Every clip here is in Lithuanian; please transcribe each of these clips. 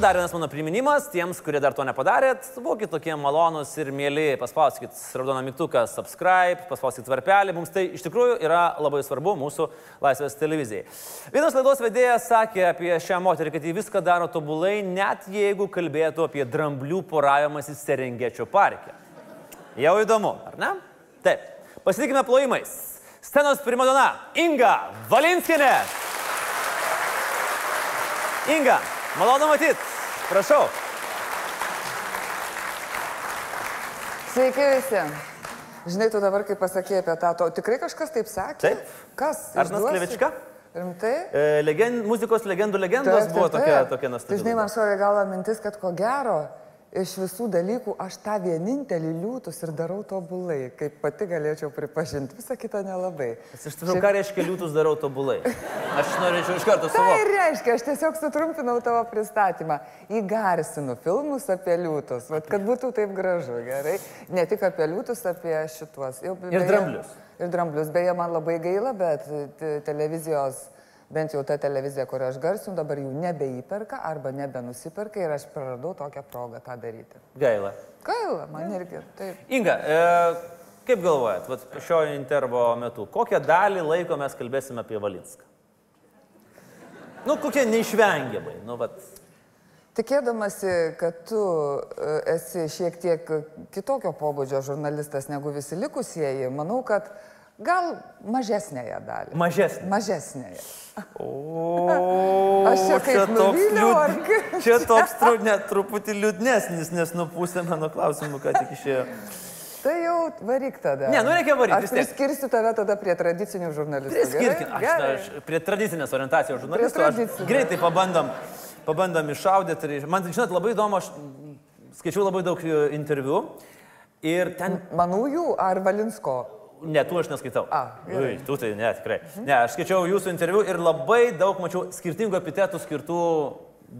dar vienas mano priminimas, tiems, kurie dar to nepadarėt, būkite tokie malonūs ir mėly, paspauskit raudoną mygtuką subscribe, paspauskit varpelį, mums tai iš tikrųjų yra labai svarbu mūsų Laisvės televizijai. Vienas laidos vedėjas sakė apie šią moterį, kad ji viską daro tobulai, net jeigu kalbėtų apie dramblių poravimąsi Serengečio parke. Jau įdomu, ar ne? Taip, pasitikime plojimais. Scenos primadona Inga Valinskinė. Inga, malonu matyti. Prašau. Sveiki visi. Žinai, tu dabar kaip pasakė apie tą, to tikrai kažkas taip sakė? Taip. Kas? Arnas? Klevička? Rimtai? E, legend, muzikos legendų legendos Taip, buvo taip, tokia, taip. tokia Tai nuostabi. žinai, man šovė galva mintis, kad ko gero iš visų dalykų aš tą vienintelį liūtus ir darau tobulai, kaip pati galėčiau pripažinti, visą kitą nelabai. Aš tiesiog, ką reiškia liūtus darau tobulai. Aš norėčiau iš karto Tai suvokti. ir reiškia, aš tiesiog sutrumpinau tavo pristatymą. Įgarsinu filmus apie liūtus, Vat, kad būtų taip gražu, gerai. Ne tik apie liūtus, apie šituos. Jau, Ir dramblius. Ir dramblius. Beje, man labai gaila, bet te- televizijos, bent jau ta televizija, kurią aš garsinu, dabar jų nebeįperka arba nebenusiperka ir aš praradau tokią progą tą daryti. Gaila. Gaila, man irgi. Taip. Inga, e, kaip galvojat, vat, šio intervo metu, kokią dalį laiko mes kalbėsime apie Valinską? Nu, kokie neišvengiamai. Nu, vat, Tikėdamasi, kad tu e, esi šiek tiek kitokio pobūdžio žurnalistas negu visi likusieji, manau, kad gal mažesnėje dalį. mažesnė. Mažesnėje. O, Aš čia kaip nuvyliau, ar kaip? Čia toks tru, net truputį liūdnesnis, nes nu pusė mano klausimų ką tik išėjo. Tai jau varyk tada. Ne, nu reikia varyt, Aš priskirsiu tave tada prie tradicinių žurnalistų. Priskirkim, aš, Gerai. aš prie tradicinės orientacijos žurnalistų, aš greitai pabandom, pabandom iššaudyti. Man, žinot, labai įdomu, aš skaičiau labai daug e, interviu ir ten Manųjų ar Valinsko? Ne, tu aš neskaitau. A. Ui, tu tai ne, tikrai. Ne, aš skaičiau jūsų interviu ir labai daug mačiau skirtingų epitetų skirtų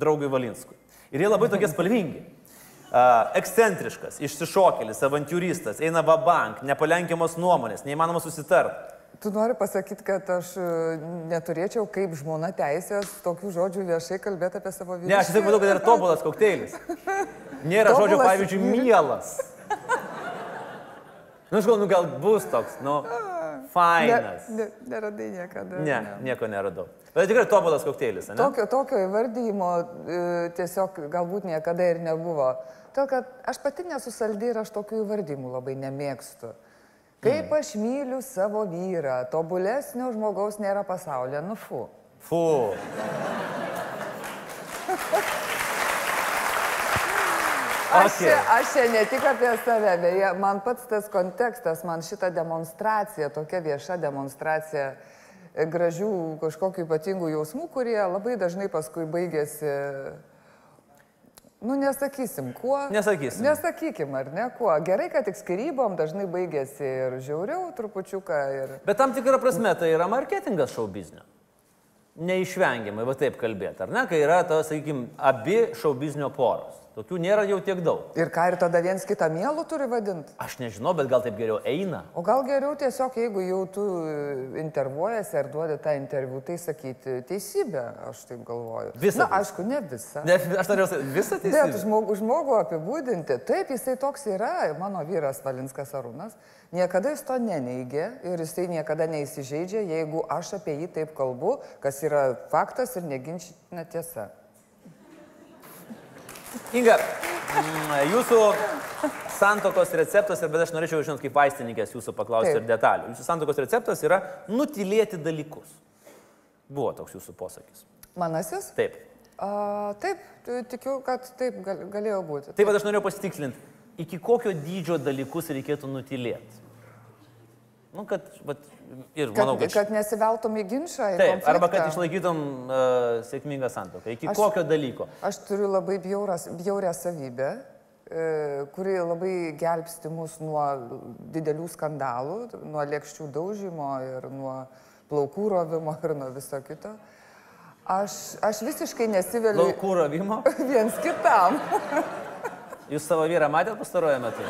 draugui Valinskui. Ir jie labai tokie spalvingi. Uh, ekscentriškas, išsišokėlis, avantūristas, eina vabank, nepalenkiamos nuomonės, neįmanoma susitart. Tu nori pasakyti, kad aš e, neturėčiau kaip žmona teisės tokių žodžių viešai kalbėti apie savo vyrą? Ne, aš tiesiog matau, kad yra tobulas kokteilis. Nėra žodžio, Tobulas pavyzdžiui, mielas. Nu, aš galvoju, nu gal bus toks, nu, fainas. Ne, ne, neradai niekada. Ne, nieko neradau. Bet tikrai tobulas kokteilis, ne? Tokio, tokio įvardyjimo e, tiesiog galbūt niekada ir nebuvo. Todėl, kad aš pati nesu saldi ir aš tokių įvardymų labai nemėgstu. Kaip aš myliu savo vyrą, tobulesnio žmogaus nėra pasaulyje, nu fu. Fu. Aš, Okay. aš čia ne tik apie save, beje, man pats tas kontekstas, man šita demonstracija, tokia vieša demonstracija e, gražių kažkokių ypatingų jausmų, kurie labai dažnai paskui baigėsi, nu nesakysim, kuo. Nesakysim. Nesakykim, ar ne, kuo. Gerai, kad tik skirybom dažnai baigėsi ir žiauriau trupučiuką. Ir... Bet tam tikrą prasme tai yra marketingas šou biznio. Neišvengiamai, va taip kalbėti, ar ne, kai yra, ta, sakykime, abi šou biznio poros. Tokių nėra jau tiek daug. ir ką, ir tada viens kitą mielų turi vadinti? Aš nežinau, bet gal taip geriau eina. O gal geriau tiesiog, jeigu jau tu intervuojasi ar duodi tą interviu, tai sakyti teisybę, aš taip galvoju. Visą Na, teisybę. aišku, ne visą. Ne, aš norėjau sakyti, visą Bet teisybę. žmogų, žmogų apibūdinti, taip jisai toks yra, mano vyras Valinskas Arūnas, niekada jis to neneigė ir jisai niekada neįsižeidžia, jeigu aš apie jį taip kalbu, kas yra faktas ir neginčytina tiesa. Inga, mm, jūsų santokos receptas, ir bet aš norėčiau, žinot, kaip vaistininkės jūsų paklausti Taip. ir detalių. Jūsų santokos receptas yra nutilėti dalykus. Buvo toks jūsų posakis. Manasis? Taip. A, taip, tikiu, kad taip gal, galėjo būti. Taip pat aš norėjau pasitikslinti, iki kokio dydžio dalykus reikėtų nutilėti. Nu, kad, vat, ir Kad, manau, kad... kad nesiveltum į ginčą. į Taip, arba kad konfliktą. išlaikytum uh, sėkmingą santoką. Iki Aš- kokio dalyko? Aš turiu labai bjauras, bjaurę savybę, e, kuri labai gelbsti mus nuo didelių skandalų, nuo lėkščių daužymo ir nuo plaukų rovimo ir nuo viso kito. Aš, aš visiškai nesiveliu Laukų ravimo. viens kitam. Jūs savo vyrą matėte pastaruoju metu?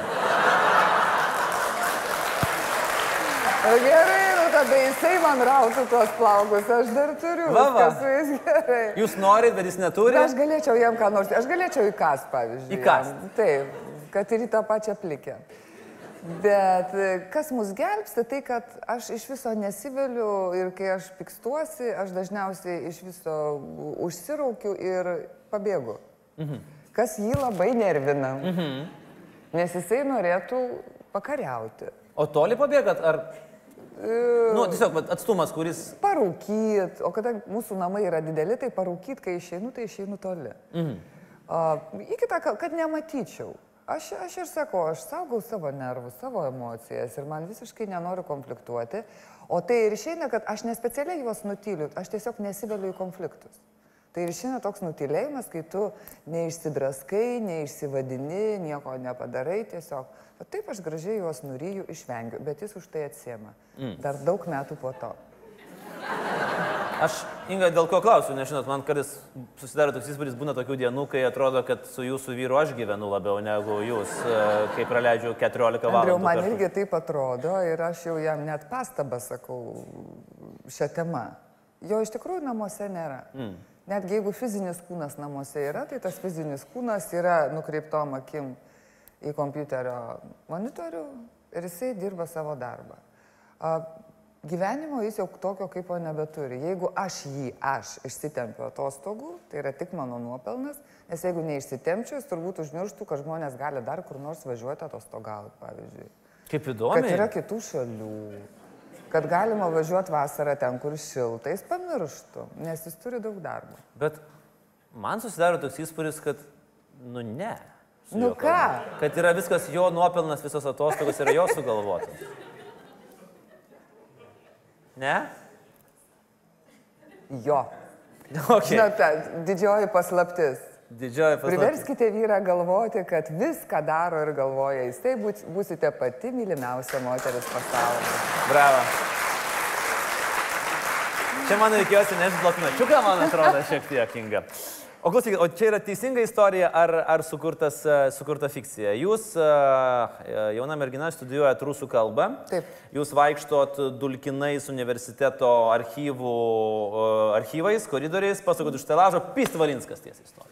Na, Gerai, nu tada jisai man rautų tuos plaukus, aš dar turiu. Va, va. su jais gerai. Jūs norit, bet jis neturi. Aš galėčiau jam ką nors, aš galėčiau įkast, pavyzdžiui. Įkast? jam. Taip, kad ir į tą pačią plikę. Bet e, kas mus gelbsti, tai kad aš iš viso nesiveliu ir kai aš pikstuosi, aš dažniausiai iš viso užsiraukiu ir pabėgu. Mhm. Kas jį labai nervina. Mhm. Nes jisai norėtų pakariauti. O toli pabėgat, ar... Nu, tiesiog atstumas, kuris... Parūkyt, o kada mūsų namai yra dideli, tai parūkyt, kai išeinu, tai išeinu toli. Mhm. Uh, į kitą, ka- kad nematyčiau. Aš, aš ir sakau, aš saugau savo nervus, savo emocijas ir man visiškai nenoriu konfliktuoti. O tai ir išeina, kad aš nespecialiai juos nutyliu, aš tiesiog nesiveliu į konfliktus. Tai ir išeina toks nutilėjimas, kai tu neišsidraskai, neišsivadini, nieko nepadarai tiesiog. Bet taip aš gražiai juos nuryju, išvengiu, bet jis už tai atsiema. Mm. Dar daug metų po to. Aš, Inga, dėl ko klausiu, nes žinot, man kartais susidaro toks įspūdis, būna tokių dienų, kai atrodo, kad su jūsų vyru aš gyvenu labiau negu jūs, e, kai praleidžiu 14 valandų. Andriau, man kartu. irgi taip atrodo ir aš jau jam net pastabą sakau šią temą. Jo iš tikrųjų namuose nėra. Mm. Netgi jeigu fizinis kūnas namuose yra, tai tas fizinis kūnas yra nukreiptom akim į kompiuterio monitorių ir jisai dirba savo darbą. A, gyvenimo jis jau tokio kaip nebeturi. Jeigu aš jį, aš išsitempiu atostogų, tai yra tik mano nuopelnas, nes jeigu neišsitempčiau, jis turbūt užmirštų, kad žmonės gali dar kur nors važiuoti atostogauti, pavyzdžiui. Kaip Kad įdomu. yra kitų šalių, kad galima važiuoti vasarą ten, kur šilta, jis pamirštų, nes jis turi daug darbo. Bet man susidaro toks įspūdis, kad, nu ne. Nu ką? kalbant. Kad yra viskas jo nuopelnas, visos atostogos yra jo sugalvotas. Ne? Jo. Okay. Žinote, didžioji paslaptis. Didžioji paslaptis. Priverskite vyrą galvoti, kad viską daro ir galvoja jis. Tai būsite pati mylimiausia moteris pasaulyje. Bravo. Čia man reikėjo atsinešti bloknočiuką, man atrodo, šiek tiek kinga. O klausykit, o čia yra teisinga istorija ar, ar sukurtas, e, sukurta fikcija? Jūs, e, e, jauna mergina, studijuojat rusų kalbą. Taip. Jūs vaikštot dulkinais universiteto archyvų, archyvais, koridoriais, pasakot už stelažo, Pist Valinskas tiesiai istorija.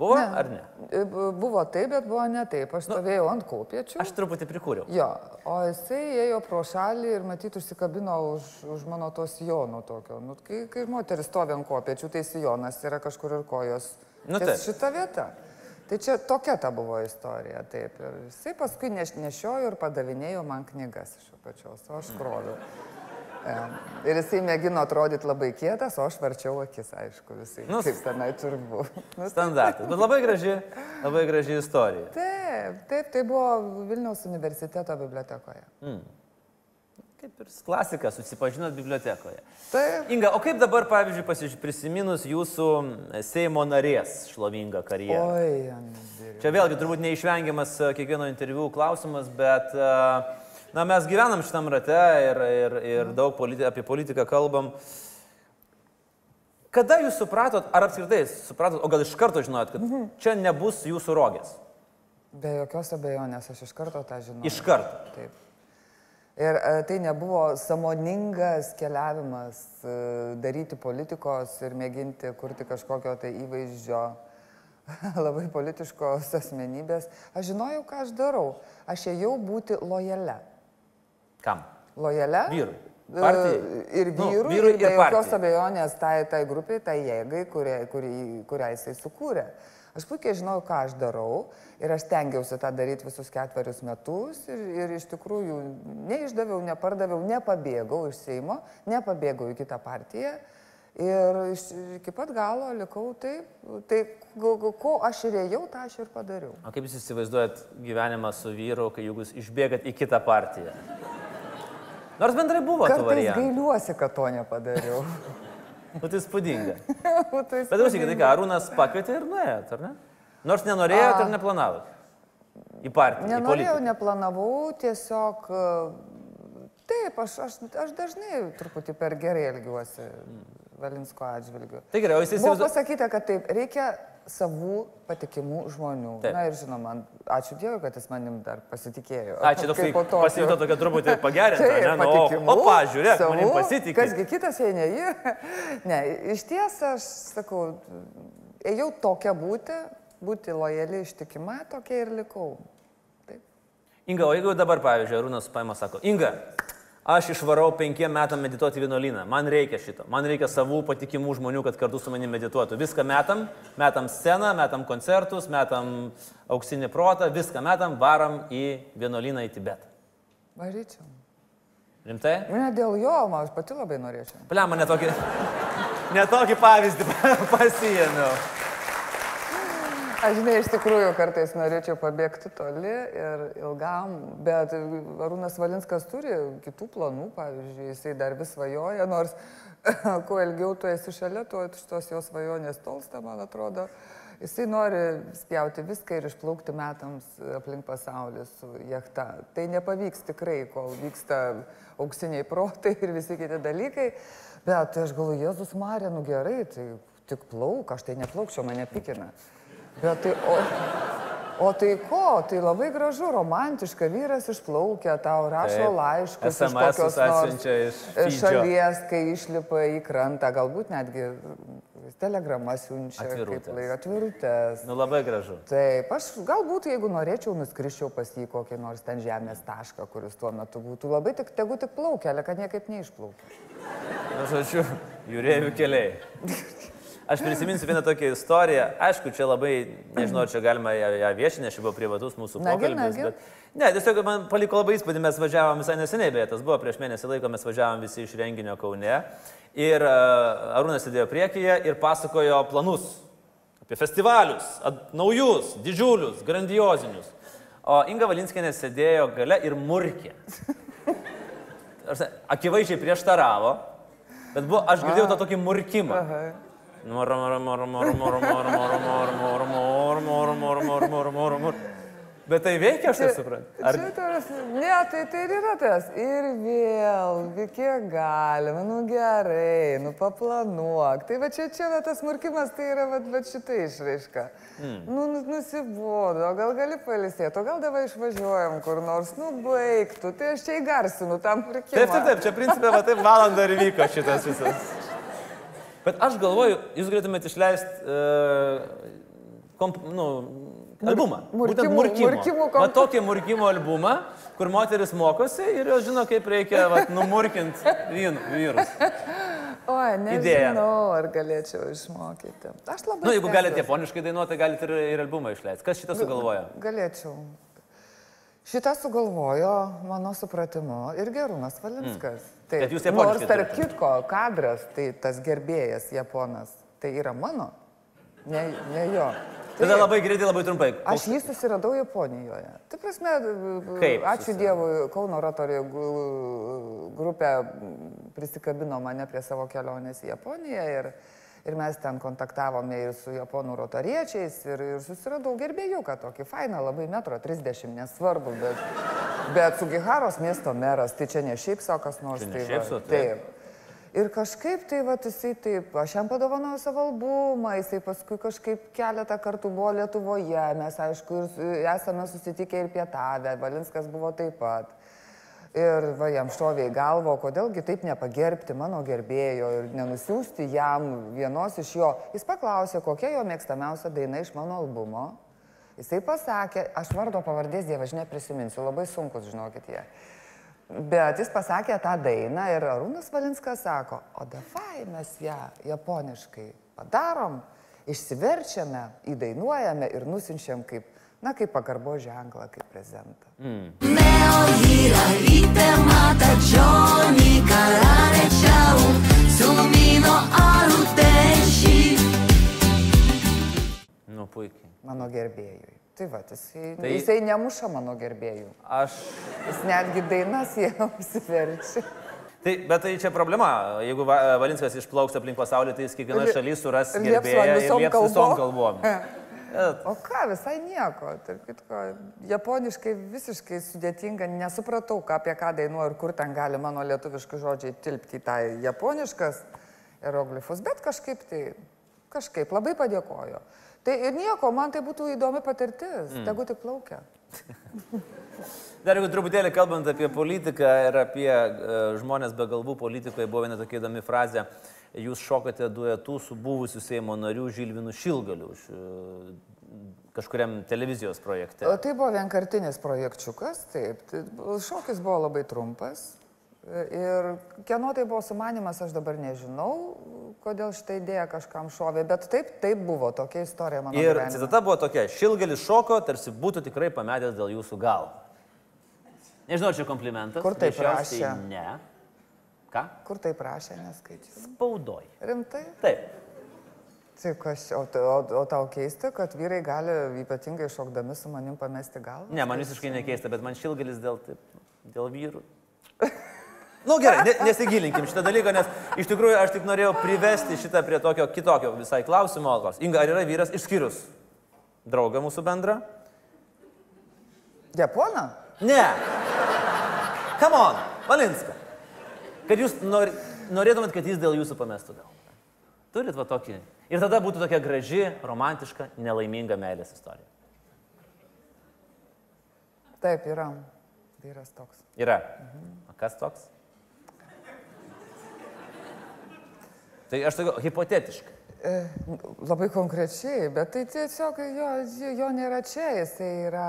Buvo ne. ar ne? E, bu- Buvo taip, bet buvo ne taip. Aš stovėjau ant kopiečių. Aš truputį prikūriau. Jo, o jisai ėjo pro šalį ir matyt užsikabino už, už mano to sijono tokio. Nu, kai, kai moteris stovi ant kopiečių, tai sijonas yra kažkur ir kojos. Nu, taip. šita vieta. Tai čia tokia ta buvo istorija, taip. Ir jisai paskui neš, nešiojo ir padavinėjo man knygas iš apačios, o aš kroviau. E, Ir jisai mėgino atrodyti labai kietas, o aš varčiau akis, aišku, visai. Nu, kaip tenai turbūt. Nu, Standartas. Bet labai graži, labai graži istorija. taip, taip, tai buvo Vilniaus universiteto bibliotekoje. Kaip ir klasika, susipažinot bibliotekoje. Taip. Inga, o kaip dabar, pavyzdžiui, prisiminus jūsų Seimo narės šlovingą karjerą? Oi, Andriu. Čia vėlgi turbūt neišvengiamas kiekvieno interviu klausimas, bet e, na, mes gyvenam šitam rate ir, ir, ir daug politi apie politiką kalbam. Kada jūs supratot, ar apskritai supratot, o gal iš karto žinojot, kad čia nebus jūsų rogės? Be jokios abejonės, aš iš karto tą žinau. Iš karto. Taip. Ir e, tai nebuvo samoningas keliavimas e, daryti politikos ir mėginti kurti kažkokio tai įvaizdžio labai politiškos asmenybės. Aš žinojau, ką aš darau. Aš ėjau būti lojale. Kam? Lojale? Vyrui. E, Partijai. Ir Nu, vyrui, vyrui ir be ir jokios partijai. abejonės tai, tai grupiai, tai jėgai, kuria, kuri, kurią jisai sukūrė. Aš puikiai žinau, ką aš darau ir aš tengiausi tą daryti visus ketverius metus ir, ir iš tikrųjų neišdaviau, nepardaviau, nepabėgau iš Seimo, nepabėgau į kitą partiją ir iš, iki pat galo likau taip. Tai ko aš ir ėjau, tą aš ir padariau. O kaip jūs įsivaizduojat gyvenimą su vyru, kai jūs išbėgat į kitą partiją? Nors bendrai buvo Kartais variantų. gailiuosi, kad to nepadariau. Nu, tai spūdinga. Tai Bet klausykit, tai ką, Arūnas pakvietė ir nuėjot, ar ne? Nors nenorėjot ir neplanavot. Į partiją. į Nenorėjau, politiką. neplanavau, tiesiog e, taip, aš, aš, aš dažnai truputį per gerai elgiuosi Valinsko atžvilgiu. Tai gerai, o jis Buvo įsivaizduoja. pasakyta, kad taip, reikia savų patikimų žmonių. Taip. Na ir žinoma, ačiū Dievui, kad jis manim dar pasitikėjo. A, čia toksai Kaip to- pasijuto tokia truputį pagerinta, ne? Nu, o, o, pažiūrėk, savų, manim pasitikė. Kasgi kitas, jei ne ji. Ne, iš ties aš sakau, ėjau tokia būti, būti lojali, ištikima, tokia ir likau. Taip. Inga, o jeigu dabar, pavyzdžiui, Arūnas paima sako, Inga, aš išvarau penkiem metam medituoti vienuolyną, man reikia šito, man reikia savų patikimų žmonių, kad kartu su manimi medituotų. Viską metam, metam sceną, metam koncertus, metam auksinį protą, viską metam, varam į vienuolyną į Tibetą. Varyčiau. Rimtai? Ne dėl jo, man aš pati labai norėčiau. Pliam, netokį, netokį pavyzdį pasijėmiau. Aš žinai, iš tikrųjų kartais norėčiau pabėgti toli ir ilgam, bet Arūnas Valinskas turi kitų planų, pavyzdžiui, jisai dar vis svajoja, nors kuo ilgiau tu esi šalia, tuo šitos jo svajonės tolsta, man atrodo. Jisai nori spjauti viską ir išplaukti metams aplink pasaulį su jachta. Tai nepavyks tikrai, kol vyksta auksiniai protai ir visi kiti dalykai. Bet aš galvoju, Jėzus Marė, nu gerai, tai tik plauk, aš tai neplaukčiau, mane pikina. Bet tai, o, o tai ko, tai labai gražu, romantiška, vyras išplaukia, tau rašo Taip. laiškus iš SMS kokios atsiunčia iš Fidžio. šalies, kai išlipa į krantą, galbūt netgi telegramas siunčia. kaip Atvirutes. lai- Atvirutes. Nu labai gražu. Taip, aš galbūt, jeigu norėčiau, nuskriščiau pas jį kokį nors ten žemės tašką, kuris tuo metu būtų labai tik, tegu tik plaukia, kad niekaip neišplaukia. Na, žodžiu, jūrėjų keliai. Aš prisiminsiu vieną tokią istoriją. Aišku, čia labai, nežinau, čia galima ją, ją viešinti, čia buvo privatus mūsų Nagi, pokalbis. nagi. Bet... Ne, tiesiog man paliko labai įspūdį, mes važiavom visai neseniai, beje, tas buvo prieš mėnesį laiko, mes važiavom visi iš renginio Kaune. Ir uh, Arūnas sėdėjo priekyje ir pasakojo planus apie festivalius, at, naujus, didžiulius, grandiozinius. O Inga Valinskinė sėdėjo gale ir murkė. Akivaizdžiai prieštaravo, bet buvo, aš girdėjau tą tokį murkimą. Aha. Mur, mur, mur, mur, mur, mur, mur, mur, mur, mur, mur, mur, mur, mur, mur, mur. Bet tai veikia, aš tai suprantu. Ar Čia tas, ne, tai tai ir yra tas. Ir vėl, kiek galima, nu gerai, nu paplanuok. Tai va čia, čia va, tas murkimas, tai yra va, va šitą išraišką. Mm. Nu, nu, nusibodo, gal gali palisėti, o gal davai išvažiuojam kur nors, nu baigtų. Tai aš čia įgarsinu tam murkimą. Taip, taip, taip, čia principė, va taip valandą ir vyko šitas visas. Bet aš galvoju, jūs galėtumėte išleisti, uh, komp, nu, albumą. Būtent murkimų- murkimo. murkimų Va komp- tokį murkimo albumą, kur moteris mokosi ir jos žino, kaip reikia va, numurkinti vyrus. Oi, Idėja. nežinau, ar galėčiau išmokyti. Aš labai. Na, nu, jeigu galite japoniškai dainuoti, tai galite ir, ir albumą išleisti. Kas šitą sugalvojo? Galėčiau. Šitą sugalvojo, mano supratimu, ir Gerūnas Valinskas. Mm. Bet jūs japoniškai Nors tarp kitko, kadras, tai tas gerbėjas japonas, tai yra mano, ne, ne jo. Tada Taip. labai greitai, labai trumpai. Aš jį susiradau Japonijoje. Tai prasme, Kaip ačiū susiradai? Dievui, Kauno gu- grupė prisikabino mane prie savo kelionės į Japoniją ir, ir mes ten kontaktavome ir su japonų rotoriečiais ir, ir susiradau gerbėjuką tokį fainą, labai metro 30, nesvarbu, bet, bet Sugiharos miesto meras, tai čia ne šiaip savo kas nors. Tai šiaip sau, taip. Ir kažkaip tai, va, jisai taip, aš jam padovanojau savo albumą, jisai paskui kažkaip keletą kartų buvo Lietuvoje, mes aišku ir esame susitikę ir pietavę, Valinskas buvo taip pat. Ir va, jam šovė į galvą, kodėlgi taip nepagerbti mano gerbėjo ir nenusiųsti jam vienos iš jo. Jis paklausė, kokia jo mėgstamiausia daina iš mano albumo. Jisai pasakė, aš vardo pavardės dievą, aš neprisiminsiu, labai sunkus, žinokit jie. Bet jis pasakė tą dainą ir Arūnas Valinskas sako, o davai mes ją japoniškai padarom, išsiverčiame, įdainuojame ir nusinčiam kaip, na, kaip pagarbo ženklą, kaip prezentą. Aruteshi Nu, puikiai. Mano gerbėjui. Tai va, jisai, Tai- jisai nemuša mano gerbėjų. Aš. Jis netgi dainas jie užsiverčia. Tai, bet tai čia problema. Jeigu Va- Valinskas išplauks aplink pasaulį, tai jis kiekvienoje Ir- šalyje suras gerbėją ir visom lieps visom kalbom. kalbom. Bet O ką, visai nieko. Tarp kitko, japoniškai visiškai sudėtinga, nesupratau, ką, apie ką dainuoju ir kur ten gali mano lietuviški žodžiai tilpti į tą japoniškas hieroglifus, bet kažkaip tai, kažkaip labai padėkojo. Tai ir nieko, man tai būtų įdomi patirtis, mm. tegu tik plaukia. Dar jeigu truputėlį kalbant apie politiką ir apie uh, žmonės be galvų politikoje, buvo viena tokia įdomi frazė. Jūs šokate duetu su buvusiu Seimo nariu Žilvinu Šilgaliu uh, kažkuriam televizijos projekte. O tai buvo vienkartinis projekčiukas, taip. Tai šokis buvo labai trumpas. Ir kieno tai buvo sumanimas, aš dabar nežinau, kodėl šitą idėją kažkam šovė, bet taip, taip buvo tokia istorija mano. Ir gyvenime. citata buvo tokia, Šilgalis šoko, tarsi būtų tikrai pametęs dėl jūsų galvą. Nežinau, čia komplimentas. Kur greičiausiai rašė? Ne. Ką? Kur tai prašė, neskaičiu. Spaudoj. Rimtai? Taip. Tai kas, o, o, o tau keista, kad vyrai gali ypatingai šokdami su manim pamesti galvą? Ne, man visiškai nekeista, bet man šilgalis dėl, taip, dėl vyrų. Na nu, gerai, ne, nesigilinkim šitą dalyką, nes iš tikrųjų aš tik norėjau privesti šitą prie tokio kitokio visai klausimo. Inga, ar yra vyras išskyrus draugą mūsų bendrą? Japoną? Ne. Come on, Valinska. Kad jūs nor, norėtumėt, kad jis dėl jūsų pamestų galvą. Turit va tokį. Ir tada būtų tokia graži, romantiška, nelaiminga meilės istorija. Taip, yra. Vyras toks. Yra. O kas toks? Tai aš tokiu hipotetiškai. E, labai konkrečiai, bet tai tiesiog jo, jo nėra čia, jisai yra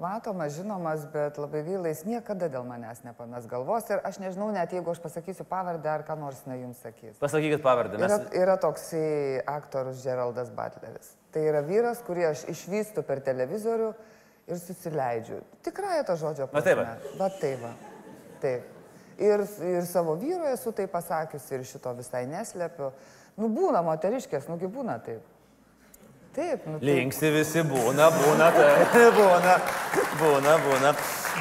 matomas, žinomas, bet labai gaila, jis niekada dėl manęs nepames galvos ir aš nežinau net jeigu aš pasakysiu pavardę ar ką nors ne jums sakys. Pasakykit pavardę. Yra, Mes... yra toksai aktorius Geraldas Butleris. Tai yra vyras, kurį aš išvystu per televizorių ir susileidžiu. Tikrąją to žodžio Va taip prasme. Va taip. Va. Taip. Ir, ir savo vyrui esu tai pasakiusi ir šito visai neslepiu. Nu būna moteriškės, nugi būna taip. Taip, nu taip. Linksi visi būna, būna, tai būna, būna, būna.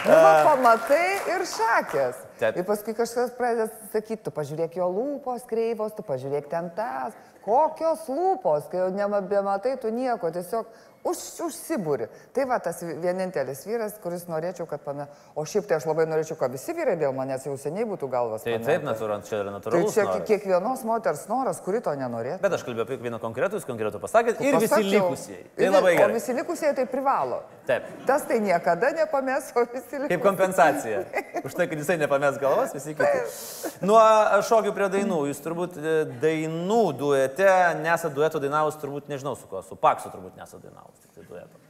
Nu, va, pamatai ir šakės. Taip. Ir paskui kažkas pradeda sakyti, tu pažiūrėk jo lūpos kreivos, tu pažiūrėk ten tas. Kokios lūpos, kai jau nebematai tu nieko, tiesiog už, užsibūri. Tai va tas vienintelis vyras, kuris norėčiau, kad pane... O šiaip tai aš labai norėčiau, kad visi vyrai dėl manęs jau seniai būtų galvas. Tai taip, natūralu, čia yra Tai natūralus. čia noras. kiekvienos moters noras, kuri to nenorėtų. Bet aš kalbėjau apie vieną konkretų, jūs konkretų pasakėt ir visi Pasakiau. likusieji. Tai labai O gerai. visi likusieji tai privalo. Taip. Tas tai niekada nepames, o visi likusieji. Kaip kompensacija. Už tai, kad jisai nepames galvos, visi kiti. Nuo šokių prie dainų. Jūs turbūt e, dainų duete, nesate dueto dainavus, turbūt nežinau su kuo, su Paksu turbūt nesate dainavus, tik tai dueto.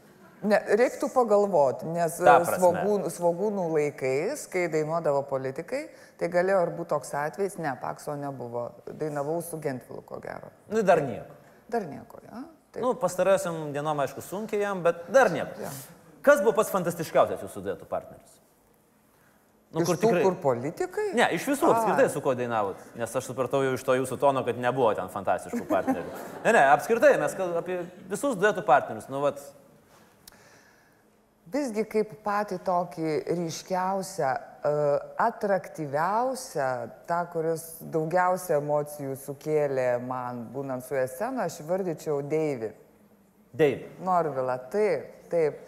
Ne, reiktų pagalvoti, nes svogūnų, svogūnų laikais, kai dainuodavo politikai, tai galėjo ir būti toks atvejis, ne, Pakso nebuvo, dainavau su Gentvilu, ko gero. Nu, dar nieko. Dar nieko, ja? Taip. Nu, pastarosiam dienom, aišku, sunkiai jam, bet dar nieko. Jo. Kas buvo pats fantastiškiausias jūsų duetų partneris? Nu, Iš tų, kur politikai? Ne, iš visų A. apskritai su kuo dainavot. Nes aš supratau jau iš to jūsų tono, kad nebuvo ten fantastiškų partnerių. Ne, ne, apskritai mes kalbame apie visus duetų partnerius. Nu, vat, Visgi kaip patį tokį ryškiausią, e, atraktyviausią, tą, kuris daugiausia emocijų sukėlė man būnant su esenu, aš vardyčiau Deivį. Deivi. Norvila, taip, taip.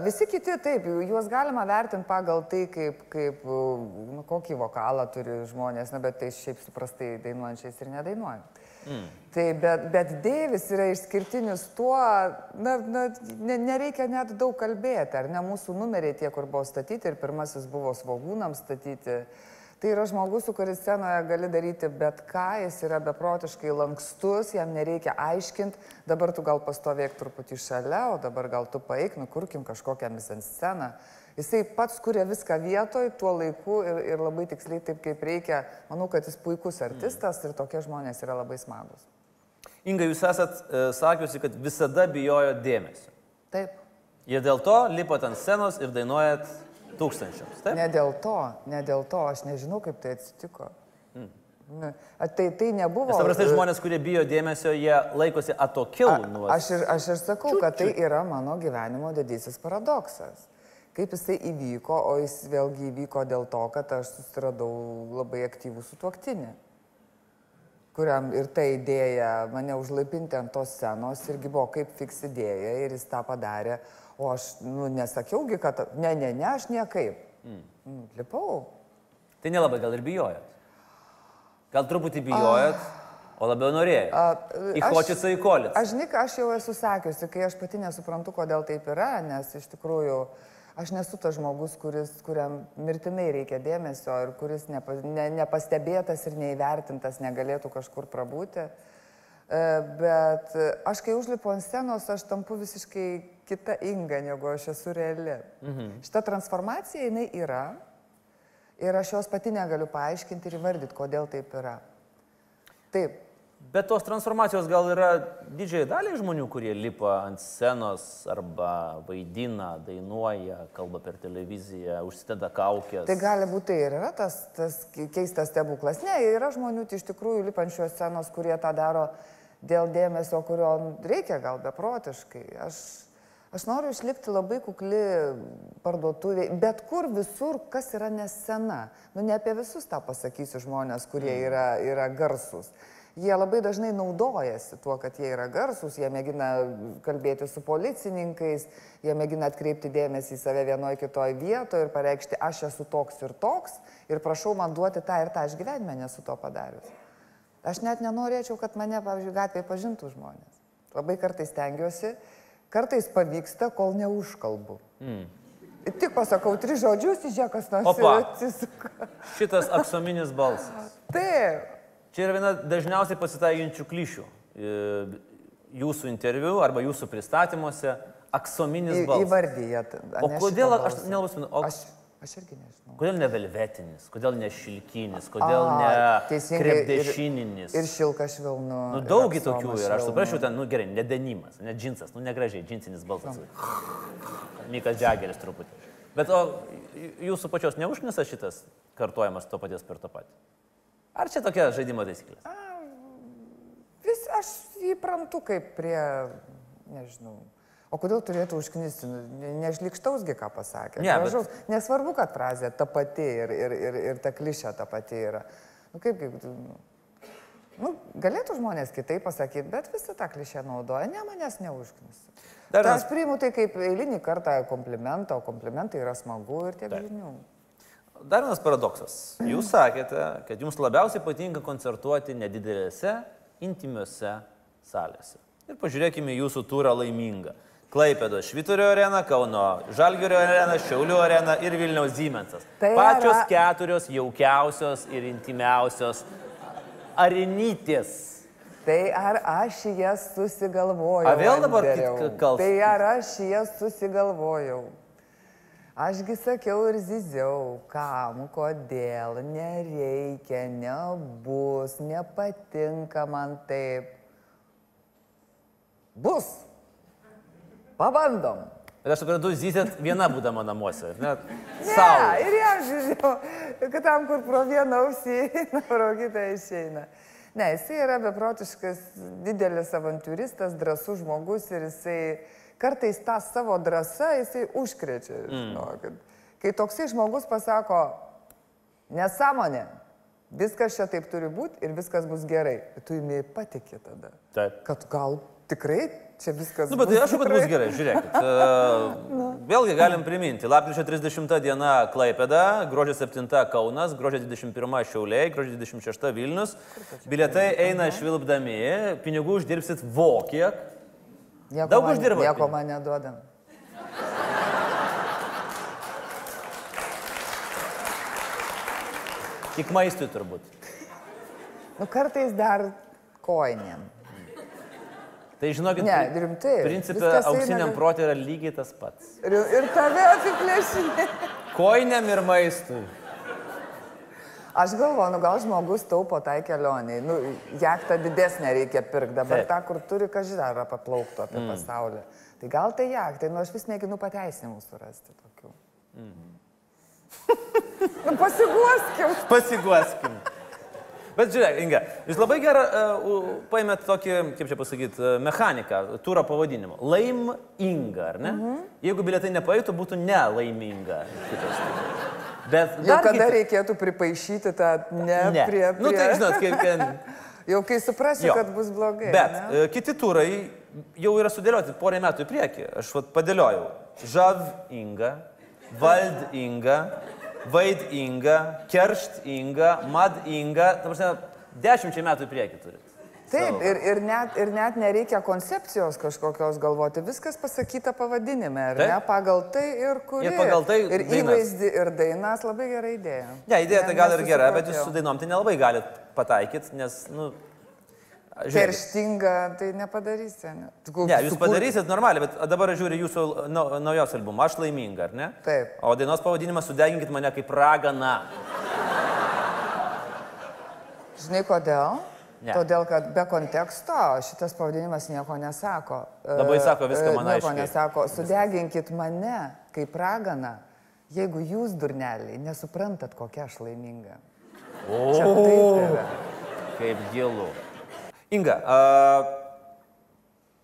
Visi kiti taip, juos galima vertinti pagal tai, kaip, kaip nu, kokį vokalą turi žmonės, na, bet tai šiaip suprastai dainuojančiais ir nedainuojant. Mm. Tai bet, bet Deivis yra išskirtinis tuo, na, na, ne, nereikia net daug kalbėti, ar ne mūsų numeriai tie, kur buvo statyti ir pirmasis buvo svogūnams statyti. Tai yra žmogus, su kuris scenoje gali daryti bet ką, jis yra beprotiškai lankstus, jam nereikia aiškinti, dabar tu gal pastovėk truputį šalia, o dabar gal tu paeik, nukurkim kažkokią mizansceną. Jisai pats kuria viską vietoj, tuo laiku ir, ir labai tiksliai taip, kaip reikia. Manau, kad jis puikus artistas ir tokie žmonės yra labai smagus. Inga, jūs esat e, sakiusi, kad visada bijojo dėmesio. Taip. Ir dėl to lipot ant scenos ir dainuojat tūkstančiams. Taip? Ne dėl to, ne dėl to, aš nežinau, kaip tai atsitiko. Ne, a, Tai, tai nebuvo. Nes paprastai žmonės, kurie bijo dėmesio, jie laikosi atokiau nuo... Aš ir, aš ir sakau, kad tai yra mano gyvenimo didysis paradoksas. Kaip jisai įvyko, o jis vėlgi įvyko dėl to, kad aš susiradau labai aktyvų sutuoktinį, kuriam ir ta idėja mane užlaipinti ant tos scenos irgi buvo kaip fiks idėja ir jis tą padarė, o aš nu, nesakiaugi, kad ne, ne, ne, aš niekaip. Mm. Lipau. Tai nelabai gal ir bijojot. Gal truputį bijojot, ko labiau norėjai? Į aš- kočius į kolis. Aš žinai, aš jau esu sakiusi, kai aš pati nesuprantu, kodėl taip yra, nes iš tikrųjų aš nesu tas žmogus, kuris, kuriam mirtinai reikia dėmesio ir kuris nepa, ne, nepastebėtas ir neįvertintas negalėtų kažkur prabūti. E, Bet aš kai užlipu ant scenos, aš tampu visiškai kita inga, negu aš esu reali. Mhm. Šita transformacija jinai yra ir aš jos pati negaliu paaiškinti ir įvardyti, kodėl taip yra. Taip, Bet tos transformacijos gal yra didžiai daliai žmonių, kurie lipa ant scenos arba vaidina, dainuoja, kalba per televiziją, užsideda kaukės. Tai gali būti tai ir yra tas, tas keistas stebuklas. Ne, yra žmonių iš tikrųjų lipančios scenos, kurie tą daro dėl dėmesio, kurio reikia gal beprotiškai. Aš, aš noriu išlikti labai kukli parduotuvė, bet kur visur, kas yra nescena. Nu, ne apie visus tą pasakysiu žmonės, kurie yra, yra garsus. Jie labai dažnai naudojasi tuo, kad jie yra garsus, jie mėgina kalbėti su policininkais, jie mėgina atkreipti dėmesį į save vienoje kitoje vietoje ir pareikšti, aš esu toks ir toks ir prašau man duoti tą ir tą, aš gyvenime nesu to padarius. Aš net nenorėčiau, kad mane, pavyzdžiui, gatvėje pažintų žmonės. Labai kartais stengiuosi, kartais pavyksta, kol neužkalbu. Mm. Tik pasakau tris žodžius, įžiūrėkas nors atsisuka. Šitas aksominis balsas. Taip. Čia yra viena dažniausiai pasitaikinčių klišių. E, Jūsų interviu arba jūsų pristatymuose aksominis balsas. Įvardyjat. O kodėl, aš nelabai suprantu, Aš, irgi nežinau. kodėl ne velvetinis, kodėl ne šilkinis, kodėl A, ne krepdešininis? Ir, ir šilka švilnu. Nu, daugi tokių yra, aš švelnu. suprasčiau ten, nu gerai, nedenimas, ne džinsas, nu negražiai, džinsinis balsas. Mikas Džageris truputį. Bet o jūsų pačios neužknisa šitas kartojimas to paties per tą patį? Ar čia tokia žaidimo taisyklė? Vis aš įprantu kaip prie, nežinau. O kodėl turėtų užknisti? Nu, Nežlikštausgi, ką pasakė. Ne, bet- Gražaus. Nesvarbu, kad frazė ta pati ir, ir, ir, ir ta klišė ta pati yra. Nu, kaip, kaip, nu, galėtų žmonės kitaip pasakyti, bet visi tą klišę naudoja, ne manęs neužknisi. Dar Ta, vienas- aš priimu tai kaip eilinį kartą komplimentą, o komplimentai yra smagu ir tiek Taip. žinių. Dar vienas paradoksas. Jūs sakėte, kad jums labiausiai patinka koncertuoti nedidelėse, intimiuose salėse. Ir pažiūrėkime jūsų turą laimingą. Klaipėdo Švitorio arena, Kauno Žalgirio arena, Šiaulių arena ir Vilniaus Zymensas. Tai Pačios yra- keturios jaukiausios ir intimiausios arenytės. Tai ar aš jas susigalvojau? A, vėl dabar kals- Tai ar aš jas susigalvojau? Ašgi sakiau ir ziziau, kam, kodėl, nereikia, nebus, nepatinka man taip. Bus. Pabandom. Ir aš suprantu, zyzėt viena būdama namuose. Ne, Ne, ir jam žiūrėjau, kad tam, kur pro vieną ausį eina, pro kitą išeina. Ne, jisai yra beprotiškas, didelis avantūristas, drasus žmogus ir jisai kartais tą savo drąsą jisai užkrečia. Mm. Kai toksai žmogus pasako, nesąmonė, viskas čia taip turi būti ir viskas bus gerai, tu jumi patikė tada. Taip. Kad gal tikrai čia viskas Nu, bet tai aišku, kad bus gerai, žiūrėkit. E, Vėlgi galim priminti. Lapkričio 30 diena Klaipėda, gruodžio 7 Kaunas, gruodžio 21 Šiauliai, gruodžio 26 Vilnius. Bilietai eina švilpdami, pinigų uždirbsit vokiek. Daug man- uždirbat Nieko man neduodam. Tik maistui turbūt. Nu, kartais dar koinėm. Tai žinokit, Ne, rimtai. Principė, eina auksiniam lim- protė yra lygiai tas pats. Ir, ir tave apiplėšinė. Koiniam ir maistui. Aš galvoju, nu gal žmogus taupo tai kelioniai. Nu, jachtą didesnę reikia pirkti. Dabar Taip. tą, kur turi kažką paplauktų apie mm. pasaulį. Tai gal tai jachtai, nu aš vis mėginu pateisinimų surasti tokių. Mm. nu pasiguoskim. Pasiguoskim. Bet žiūrėk, Inga, jūs labai gerą uh, paėmėt tokį, kaip čia pasakyti, uh, mechaniką, turą pavadinimu. Laim Inga, ar ne? Uh Mhm. -huh. Jeigu biletai nepaėtų, būtų nelaiminga. Šitas. Bet Jau kada kiti- reikėtų pripaišyti tą ne, Ne. prie, prie... Nu tai žinot, kaip... kaip- Jau kai suprasiu, Jo. kad bus blogai. Bet ne? e, kiti turai jau yra sudėlioti porą metų į priekį. Aš vat padėliojau. Žav Inga, Vald Inga, Vaid Inga, Keršt Inga, Mad Inga. Ta prasme, dešimčiai metų į priekį turit. Taip, ir, ir, net, ir net nereikia koncepcijos kažkokios galvoti, viskas pasakyta pavadinime, ar Taip. ne, pagal tai ir kurį. Ir pagal tai Ir dainas. įvaizdį, ir dainas labai gera idėja. Ne, idėja tai Ne- gal ir gera, bet jūs su dainom tai nelabai galite pataikyti, nes, nu... Kerštinga, tai nepadarysi. Ne, Ne, jūs padarysit normaliai, bet dabar žiūri jūsų nau- naujos albumą, aš laiminga, ar ne? Taip. O dainos pavadinimas sudeginkit mane kaip ragana. Žinai kodėl? Ne. Todėl, kad be konteksto šitas pavadinimas nieko nesako. Labai E, sako viską e, man Nieko aiškiai. nesako. Sudeginkit mane kaip raganą, jeigu jūs, durneliai, nesuprantat, kokia aš laiminga. O, kaip gilu. Inga, a,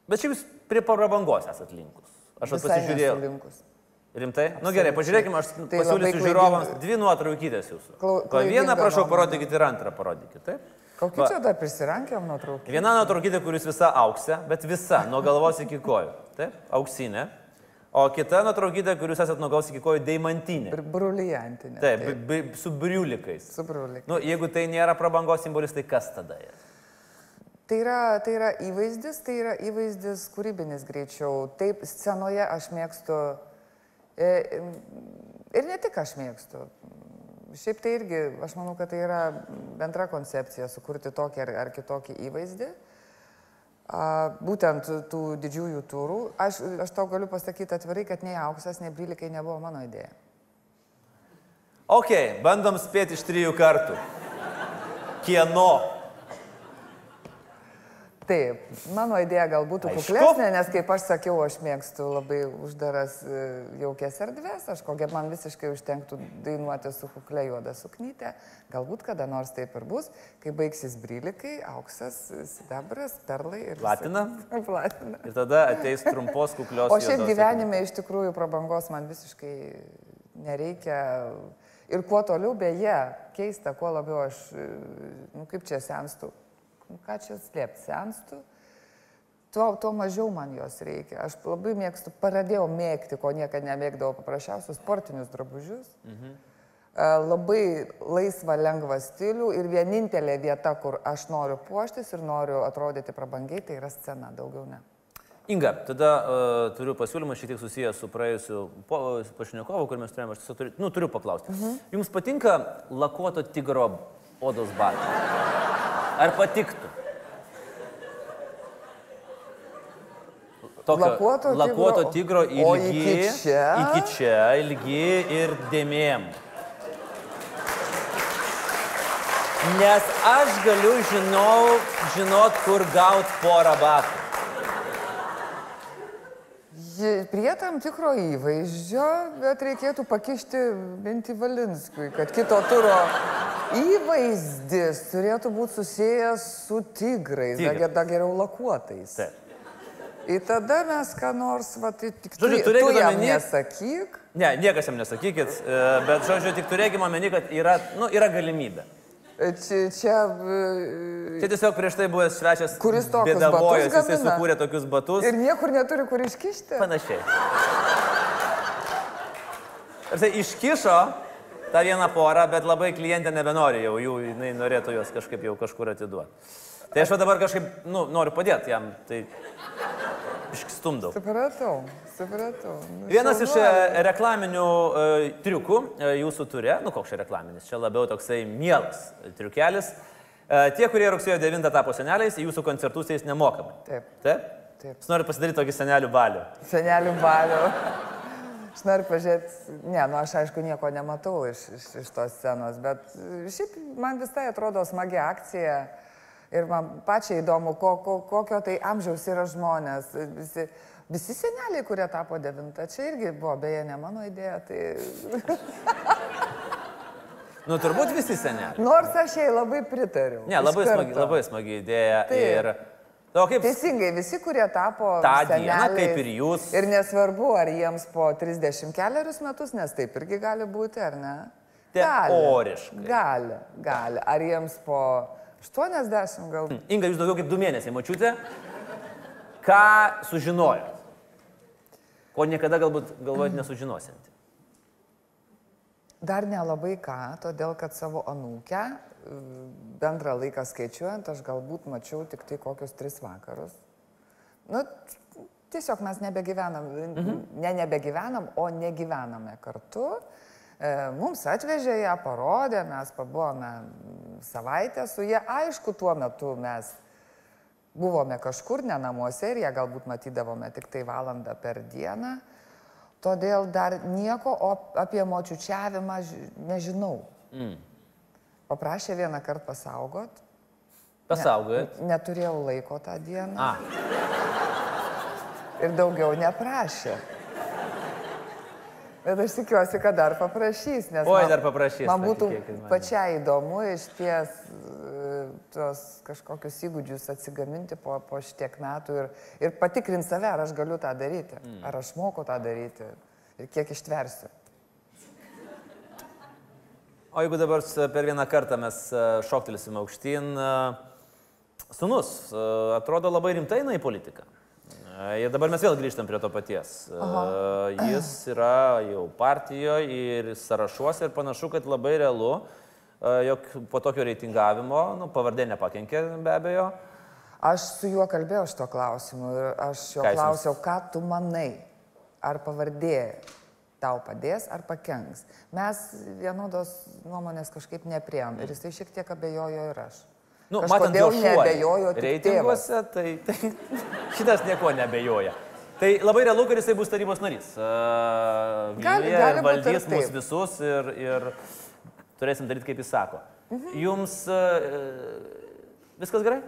bet šiaip jūs prie prabangos esat linkus. Aš pasižiūrėjau. linkus. Rimtai? Na nu, gerai, pažiūrėkime, aš Tai pasiūlysiu žiūrovams dvi nuotraukytės jūsų. Pa vieną prašau parodykit ir antrą parodykit. Taip? Va. čia dar prisirankėm nuotrauką? Viena nuotraukytė, kuris visa auksė, bet visa, nuo galvos iki kojų. Taip, auksinė. O kita nuotraukytė, kuris esat nuo galvos iki kojų, deimantinė. Brulijantinė. Taip, bi- su briulikais. Su brulik. Nu, jeigu tai nėra prabangos simbolis, tai kas tada yra? Tai yra, tai yra įvaizdis, tai yra įvaizdis kūrybinis greičiau. Taip, scenoje aš mėgstu. e, Ir ne tik aš mėgstu. Šiaip tai irgi, aš manau, kad tai yra bendra koncepcija - sukurti tokį ar, ar kitokį įvaizdį. A, Būtent tų didžiųjų turų. Aš, aš tau galiu pasakyti atvirai, kad nei auksas, nei brylikai nebuvo mano idėja. Ok, bandom spėti iš trijų kartų. Kieno? Taip, mano idėja gal būtų Aišku. kuklesnė, nes kaip aš sakiau, aš mėgstu labai uždaras e, jaukias erdvės, aš kokia man visiškai užtenktų dainuoti su kuklė juoda suknytė. Galbūt kada nors taip ir bus, kai baigsis brylikai, auksas, sidabras, perlai ir... Platina? Platina. Ir tada ateis trumpos kuklios. O šiaip gyvenime iš tikrųjų prabangos man visiškai nereikia. Ir kuo toliau, beje, keista, kuo labiau aš, e, nu kaip čia senstu, ką čia slėpti, senstu, tuo, tuo mažiau man jos reikia. Aš labai mėgstu, pradėjau mėgti, ko niekada nemėgdavau, paprasčiausius sportinius drabužius. Mhm. Labai laisvą, lengvą stilių ir vienintelė vieta, kur aš noriu puoštis ir noriu atrodyti prabangiai, tai yra scena, daugiau ne. Inga, tada uh, turiu pasiūlymą šiek tiek susijęs su praėjusiu pašnekovu, kur mes turėjome, aš tiesiog turiu, nu, turiu paklausti. Mhm. Jums patinka lakuoto tigro odos batai? Ar patiktų? Tokio Lakuoto tigro- lakuoto tigro ilgi, O iki čia? iki čia, ilgi ir dėmėm. Nes aš galiu žinau, žinot, kur gaut porą batų. Prie tam tikro įvaizdžio, bet reikėtų pakišti mintį Valinskui, kad kito turo įvaizdis turėtų būti susijęs su tigrais, Tigrai. dar, geriau lakuotais. Taip. Ir tada mes ką nors, va, tai tik tu, Žodžiu, tu turėkit jam omeny- nesakyk. Ne, niekas jam nesakykit, e, bet, žodžiu, tik turėkime omeny, kad yra, nu, yra galimybė. Čia, čia e, Čia tiesiog prieš tai buvęs svečias Kuris tokius bėdavojos, batus jisai sukūrė tokius batus. ir niekur neturi kur iškišti. Panašiai. Ir tai iškišo tą vieną porą, bet labai klientė nebenori jau jų, jinai norėtų juos kažkaip jau kažkur atiduoti. Tai aš dabar kažkaip, nu, noriu padėti jam, tai išstumdau. Supratau, supratau. Nu, Vienas iš e, reklaminių e, triukų e, jūsų turė, nu koks čia reklaminis, čia labiau toksai mielas triukelis. E, tie, kurie rugsėjo 9 tapo seneliais, jūsų koncertus eis nemokamai. Taip. Taip? Taip. Aš noriu pasidaryti tokį senelių balių. Senelių balių. Aš noriu pažiūrėti, ne, nu aš aišku nieko nematau iš, iš, iš tos scenos, bet šiaip man visai atrodo smagi akcija ir man pačiai įdomu, ko, ko, kokio tai amžiaus yra žmonės. Visi, visi seneliai, kurie tapo devintą, čia irgi buvo, beje, ne mano idėja, tai Nu, turbūt visi seneliai. nors aš jai labai pritariu. Ne, labai smagi, labai smagi idėja. Taip. Ir... O kaip... Teisingai, visi, kurie tapo Ta diena, seneliais, kaip ir jūs. Ir nesvarbu, ar jiems po 30 keliarius metus, nes taip irgi gali būti, ar ne? Teoriškai. Gali, gali. Ar jiems po 80 gal? Inga, jūs daugiau kaip du mėnesiai mačiute. Ką sužinojot? Ko niekada galbūt galvojat nesužinosinti. Dar nelabai ką, todėl kad savo anūkę e, bendrą laiką skaičiuojant, aš galbūt mačiau tik tai kokius tris vakarus. Nu, tiesiog mes nebegyvenam, mhm. ne nebegyvenam, o negyvename kartu. E, Mums atvežė ją, parodė, mes pabuvome savaitę su ją. Aišku, tuo metu mes buvome kažkur, ne namuose ir ją galbūt matydavome tik tai valandą per dieną. Todėl dar nieko apie močiučiavimą ži- nežinau. Mm. Paprašė vieną kartą pasaugot. Pasaugojat. Neturėjau laiko tą dieną A, ir daugiau neprašė. Bet aš tikiuosi, kad dar paprašys, nes Oi, man, dar paprašys, man būtų manim. pačiai įdomu iš ties e, tos kažkokius įgūdžius atsigaminti po, po šitiek metų ir, ir patikrinti save, ar aš galiu tą daryti, Mm. ar aš moku tą daryti ir kiek ištversiu. O jeigu dabar per vieną kartą mes e, šoktelėsim aukštyn, e, sunus atrodo labai rimtai eina į politiką. Ir dabar mes vėl grįžtam prie to paties. E, Jis yra jau partijoje ir sąrašuose ir panašu, kad labai realu, jog po tokio reitingavimo, nu, pavardė nepakenkė be abejo. Aš su juo kalbėjau šito klausimu ir aš jo jums- klausiau, ką tu manai, ar pavardė tau padės ar pakenks. Mes vienodos nuomonės kažkaip nepriem ir jisai šiek tiek abejojo ir aš. Nu, matant jo Kažkodėl neabejojo tik tėvas. reitinguose, tai, tai šitas nieko nebejoja. Tai labai realu, kad jisai bus tarybos narys. Uh, Gali- gali valdys mus taip. visus ir, ir turėsim daryti, kaip jis sako. Mhm. Jums uh, viskas gerai?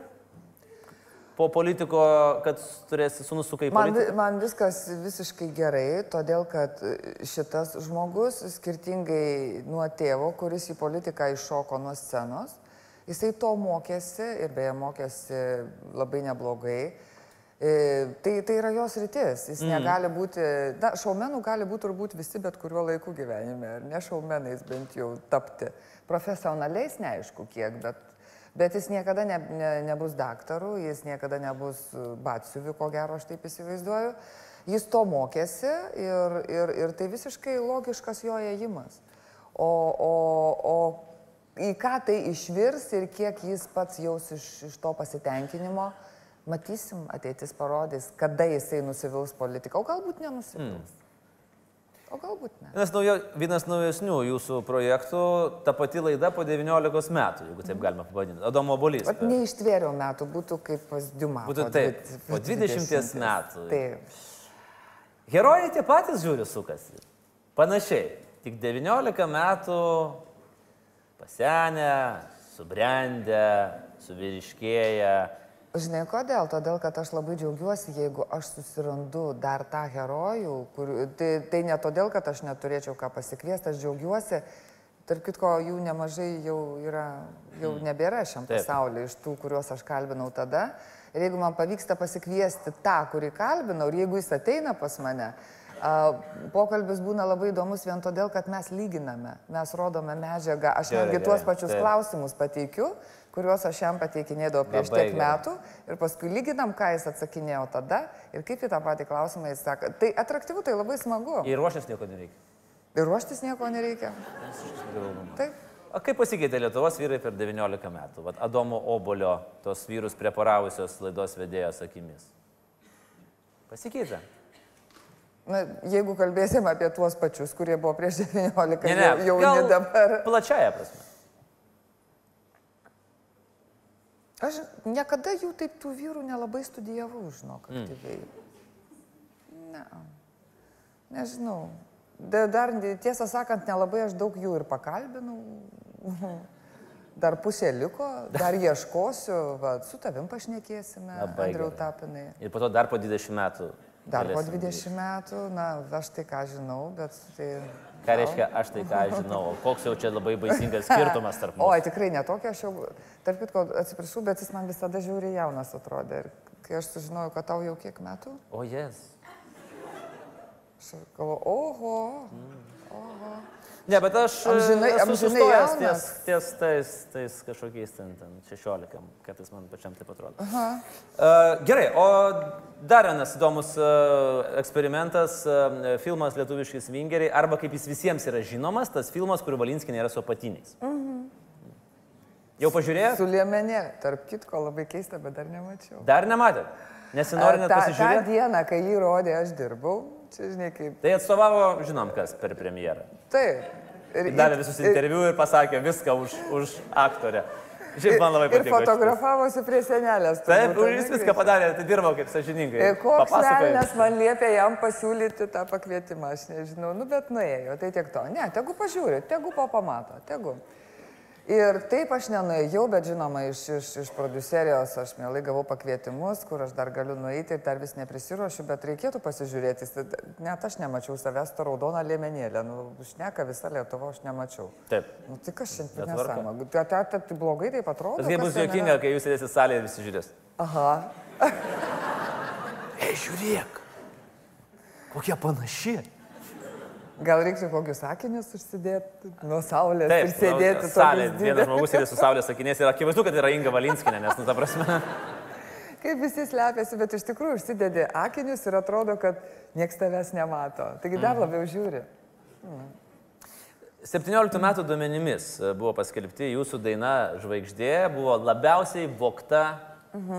Po politiko, kad turėsi sunus su kaip Man, man viskas visiškai gerai, todėl kad šitas žmogus, skirtingai nuo tėvo, kuris į politiką iššoko nuo scenos, jisai to mokėsi ir beje mokėsi labai neblogai. E, Tai, tai yra jos rytis. Jis mm. negali būti, na, šaumenų gali būti turbūt visi bet kuriuo laiku gyvenime, ar ne šaumenais bent jau tapti. Profesionaliais neaišku kiek, bet Bet jis niekada ne, ne, nebus daktaru, jis niekada nebus batsiuviu, ko gero aš taip įsivaizduoju. Jis to mokėsi ir, ir, ir tai visiškai logiškas jo ėjimas. O, o, o į ką tai išvirs ir kiek jis pats jaus iš, iš to pasitenkinimo, matysim, ateitis parodys, kada jisai nusivils politiką, o galbūt nenusivils. Mm. O galbūt ne. Vienas, naujo, vienas naujesnių jūsų projektų, ta pati laida po 19 metų, jeigu taip galima pavadinti. Adomo Bolys. Vat neištvėriau metų, būtų kaip pas Diuma. Būtų taip, po 20 metų. Taip. Herojai tie patys žiūri sukasi. Panašiai. Tik 19 metų pasenę, subrendę, suvyriškėję. Žinai kodėl? Todėl, kad aš labai džiaugiuosi, jeigu aš susirandu dar tą herojų, kur, tai, tai ne todėl, kad aš neturėčiau ką pasikviesti, aš džiaugiuosi. Tark kitko, jų nemažai jau, yra, jau nebėra šiam pasaulyje iš tų, kuriuos aš kalbinau tada. Ir jeigu man pavyksta pasikviesti tą, kurį kalbinau, ir jeigu jis ateina pas mane, pokalbis būna labai įdomus vien todėl, kad mes lyginame, mes rodome medžiagą. Aš Gerai, netgi tuos gerai, pačius taip. klausimus pateikiu, kuriuos aš jam pateikinėdavau prieš Labai tiek gerai. metų ir paskui lyginam, ką jis atsakinėjo tada ir kaip į tą patį klausimą jis sako. Tai atraktyvu, tai labai smagu. Ir ruošęs nieko nereikia. Ir ruoštis nieko nereikia. Taip. O kaip pasikeitė Lietuvos vyrai per 19 metų? Vat Adomo Obolio, tos vyrus preparavusios laidos vedėjos akimis. Pasikeitė. Na, jeigu kalbėsim apie tuos pačius, kurie buvo prieš 19, Ne, ne, jau, ne dabar. Plačiaja prasme. Aš niekada jų taip tų vyrų nelabai studijavau, žinok, Mm. aktyviai. Ne. Nežinau. Da- Dar, tiesą sakant, nelabai aš daug jų ir pakalbinau. Dar pusė liko, dar ieškosiu, va, su tavim pašnekėsime, Labai Andriau gerai. Tapinai. Ir po to dar po 20 metų. Dar po galėsim 20 metų, na, aš tai ką žinau, bet tai... Ką reiškia, aš tai ką žinau, o koks jau čia labai baisingas skirtumas tarp mūsų. tikrai netokia, aš jau, tarp kitko, atsiprašau, bet jis man visada žiūri jaunas atrodė. Ir kai aš sužinojau, kad tau jau kiek metų, O jes. aš galvoju, oho, Ne, bet aš e, Amžinai- esu amžinai sustojęs ties, ties tais, tais kažkokiais ten, ten 16, kartais man pačiam taip atrodo. Uh, gerai, o dar vienas įdomus uh, eksperimentas, uh, filmas Lietuviškis Vingeriai, arba kaip jis visiems yra žinomas, tas filmas, kur Valinskinė yra su apatiniais. Jau pažiūrėjau? Su liemenė, tarp kitko, labai keista, bet dar nemačiau. Dar nematėt? Nesinori net Ta- tą pasižiūrėti? dieną, kai jį rodė, aš dirbau. Čia, žinai, kaip. Tai atstovavo, žinom, kas per premjerą. Taip. Ir, Davė visus interviu ir pasakė viską už, už aktorę. Šiaip man labai Ir patiko. šitas. fotografavosi prie senelės. Taip, turbūt, jis viską padarė, tai dirbo kaip sažininkai. Ir koks velnas man liepė jam pasiūlyti tą pakvietimą, aš nežinau, nu bet nuėjo, tai tiek to. Ne, tegu pažiūri, tegu pa pamato, tegu. Ir taip aš nenuėjau, bet žinoma, iš, iš, iš produserijos aš mielai gavau pakvietimus, kur aš dar galiu nueiti ir dar vis neprisiruošiu, bet reikėtų pasižiūrėti. Net aš nemačiau savęs to raudoną liemenėlę, nu, šneka visą Lietuvą, aš nemačiau. Taip. Nu, tai kas šiandien nesąmonė? Tai, tai, tai, tai blogai taip atrodo. Kas bus juokinga, kai jūs sėdėsite salėje ir visi žiūrės. Aha. Ei, žiūrėk. Kokie panaši. Gal reiktų kokius sakinius užsidėti nuo saulės Taip, ir sėdėti salė. tokius Vienas žmogus sėdės su saulės sakinės ir akivaizdu, kad yra Inga Valinskinė, nes, nu, ta prasme. Kaip visi slepiasi, bet iš tikrųjų užsidedi akinius ir atrodo, kad nieks tavęs nemato. Taigi dar Mhm. labiau žiūri. 17 metų duomenimis buvo paskelbti jūsų daina Žvaigždė, buvo labiausiai vokta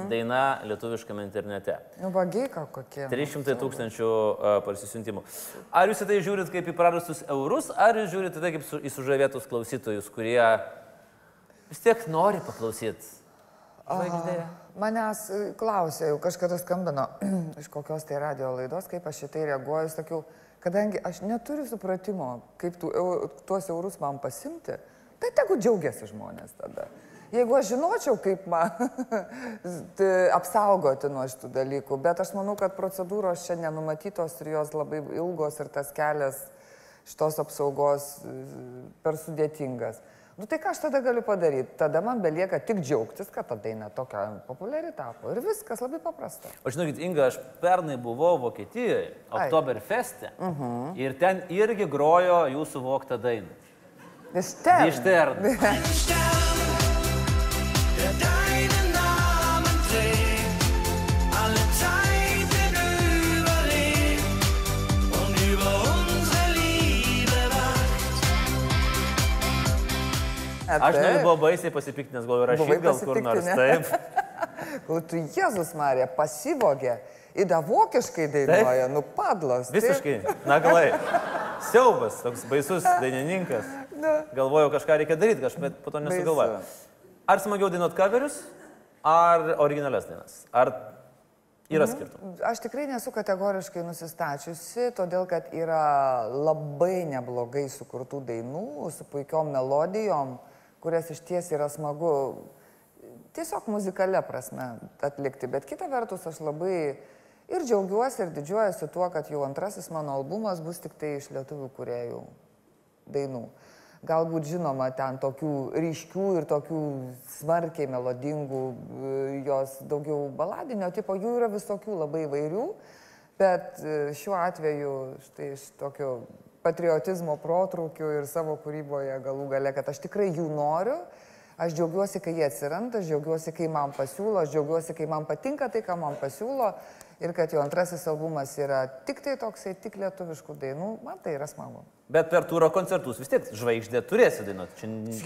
daina lietuviškame internete. Nu, vagiai ką kokie. 300 tūkstančių uh, parsisiuntimų. Ar jūs į tai žiūrit kaip į prarastus eurus, ar jūs žiūrit tai kaip su, į sužavėtus klausytojus, kurie vis tiek nori paklausyti? Manęs klausė, jau kažkada skambino iš kokios tai radio laidos, kaip aš šitai reaguoju, sakiau, kadangi aš neturiu supratimo, kaip tų, eu- tuos eurus man pasimti, tai tegu džiaugiasi žmonės tada. Jeigu aš žinočiau, kaip man apsaugoti nuo šitų dalykų, bet aš manau, kad procedūros čia nenumatytos ir jos labai ilgos ir tas kelias šitos apsaugos e, per sudėtingas. Nu tai ką aš tada galiu padaryti? Tada man belieka tik džiaugtis, kad ta daina tokia populiari tapo. Ir viskas labai paprasta. O žinokit, Inga, aš pernai buvau Vokietijoje, Oktoberfeste, uh Mhm. -huh. ir ten irgi grojo jūsų voktą dainą. Iš ten. Iš ten. Aš net buvau baisiai pasipiktinęs, gal Buvai rašyti gal kur nors. Taip. Tu Jėzus Marija pasivogė, įda vokiškai dainuoja, nu padlas. taip. Visiškai, naglai. Siaubas, toks baisus dainininkas. Galvojau, kažką reikia daryti, kažką, bet po to nesugalvojau. Ar smagiau dainuot coverius, ar originalias dainas? Ar yra skirtumų? Aš tikrai nesu kategoriškai nusistačiusi, todėl kad yra labai neblogai sukurtų dainų su puikiom melodijom, kurias iš ties yra smagu tiesiog muzikale prasme atlikti. Bet kita vertus, aš labai ir džiaugiuosi, ir didžiuojuosi tuo, kad jau antrasis mano albumas bus tik tai iš lietuvių kuriejų dainų. Galbūt žinoma, ten tokių ryškių ir tokių smarkiai melodingų, jos daugiau baladinio tipo, jų yra visokių labai įvairių, bet e, šiuo atveju štai iš tokio patriotizmo protrūkių ir savo kūryboje galų gale, kad aš tikrai jų noriu, aš džiaugiuosi, kai jie atsiranda, aš džiaugiuosi, kai man pasiūlo, aš džiaugiuosi, kai man patinka tai, ką man pasiūlo ir kad jo antrasis albumas yra tik tai toksai, tik lietuviškų dainų, man tai yra smagu. Bet per tūro koncertus vis tiek žvaigždė turėsi dainuoti. Čia... n-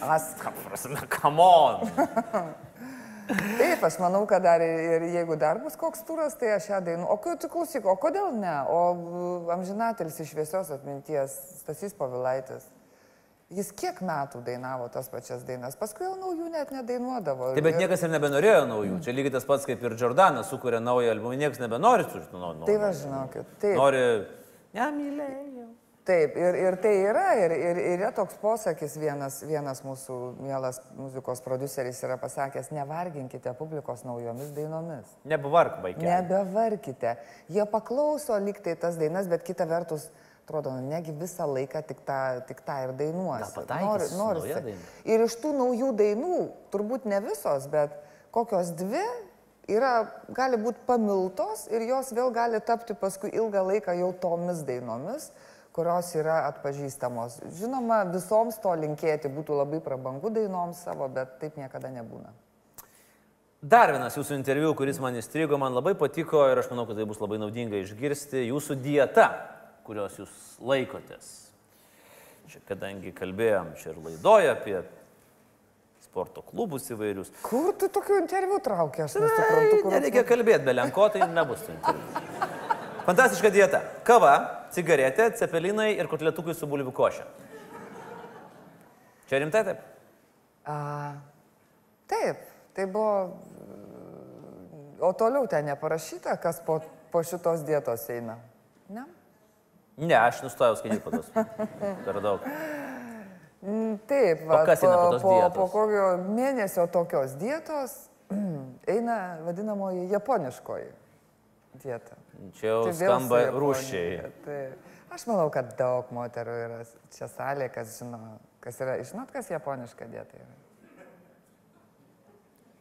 As, Prasme, come on. Taip, aš manau, kad dar ir, jeigu dar bus koks turas, tai aš ją dainu. O tu klausyk, o kodėl ne? O amžinatelis iš šviesios atminties, Stasys Pavilaitis. Jis kiek metų dainavo tas pačias dainas, paskui jau naujų net nedainuodavo. Taip, bet niekas ir nebenorėjo naujų. Čia lygiai tas pats kaip ir Jordanas sukuria naują albumą, niekas nebenori su žinau. Tai va, žinokit, taip. Nori. Nemylėjau. Taip, ir, ir tai yra, ir, ir, ir yra toks posakis, vienas, vienas mūsų mielas muzikos produceris yra pasakęs, nevarginkite publikos naujomis dainomis. Nebevark, vaikė. Nebevarkite. Jie paklauso liktai tas dainas, bet kita vertus, atrodo, nu, negi visą laiką tik tą, tik tą ir su nauja daina? Ir iš tų naujų dainų, turbūt ne visos, bet kokios dvi yra, gali būti pamiltos ir jos vėl gali tapti paskui ilgą laiką jau tomis dainomis, kurios yra atpažįstamos. Žinoma, visoms to linkėti būtų labai prabangu dainom savo, bet taip niekada nebūna. Dar vienas jūsų interviu, kuris man įstrigo, man labai patiko ir aš manau, kad tai bus labai naudinga išgirsti jūsų dieta, kurios jūs laikotės. Čia kadangi kalbėjom čia ir laidoje apie sporto klubus įvairius. Kur tu tokių interviu traukia, aš nesuprantu, kur. Nereikia kalbėti, be lenko tai nebus tų interviu. Fantastiška dieta. Kava, cigaretė, cepelinai ir kotletukai su bulvių koše. Čia rimtai taip? A, taip, tai buvo. O toliau ten neparašyta, kas po, po šitos dietos eina. Ne? Ne, aš nustojau skaityti po tos. Per daug. Mm, Taip, va, kas eina po po, dietos? po kokio mėnesio tokios dietos eina vadinamoji japoniškoji dieta. Čia jau Tai skamba rūšiai. Tai aš manau, kad daug moterų yra čia salė, kas žino, kas yra. Žinot, kas japoniška dieta yra?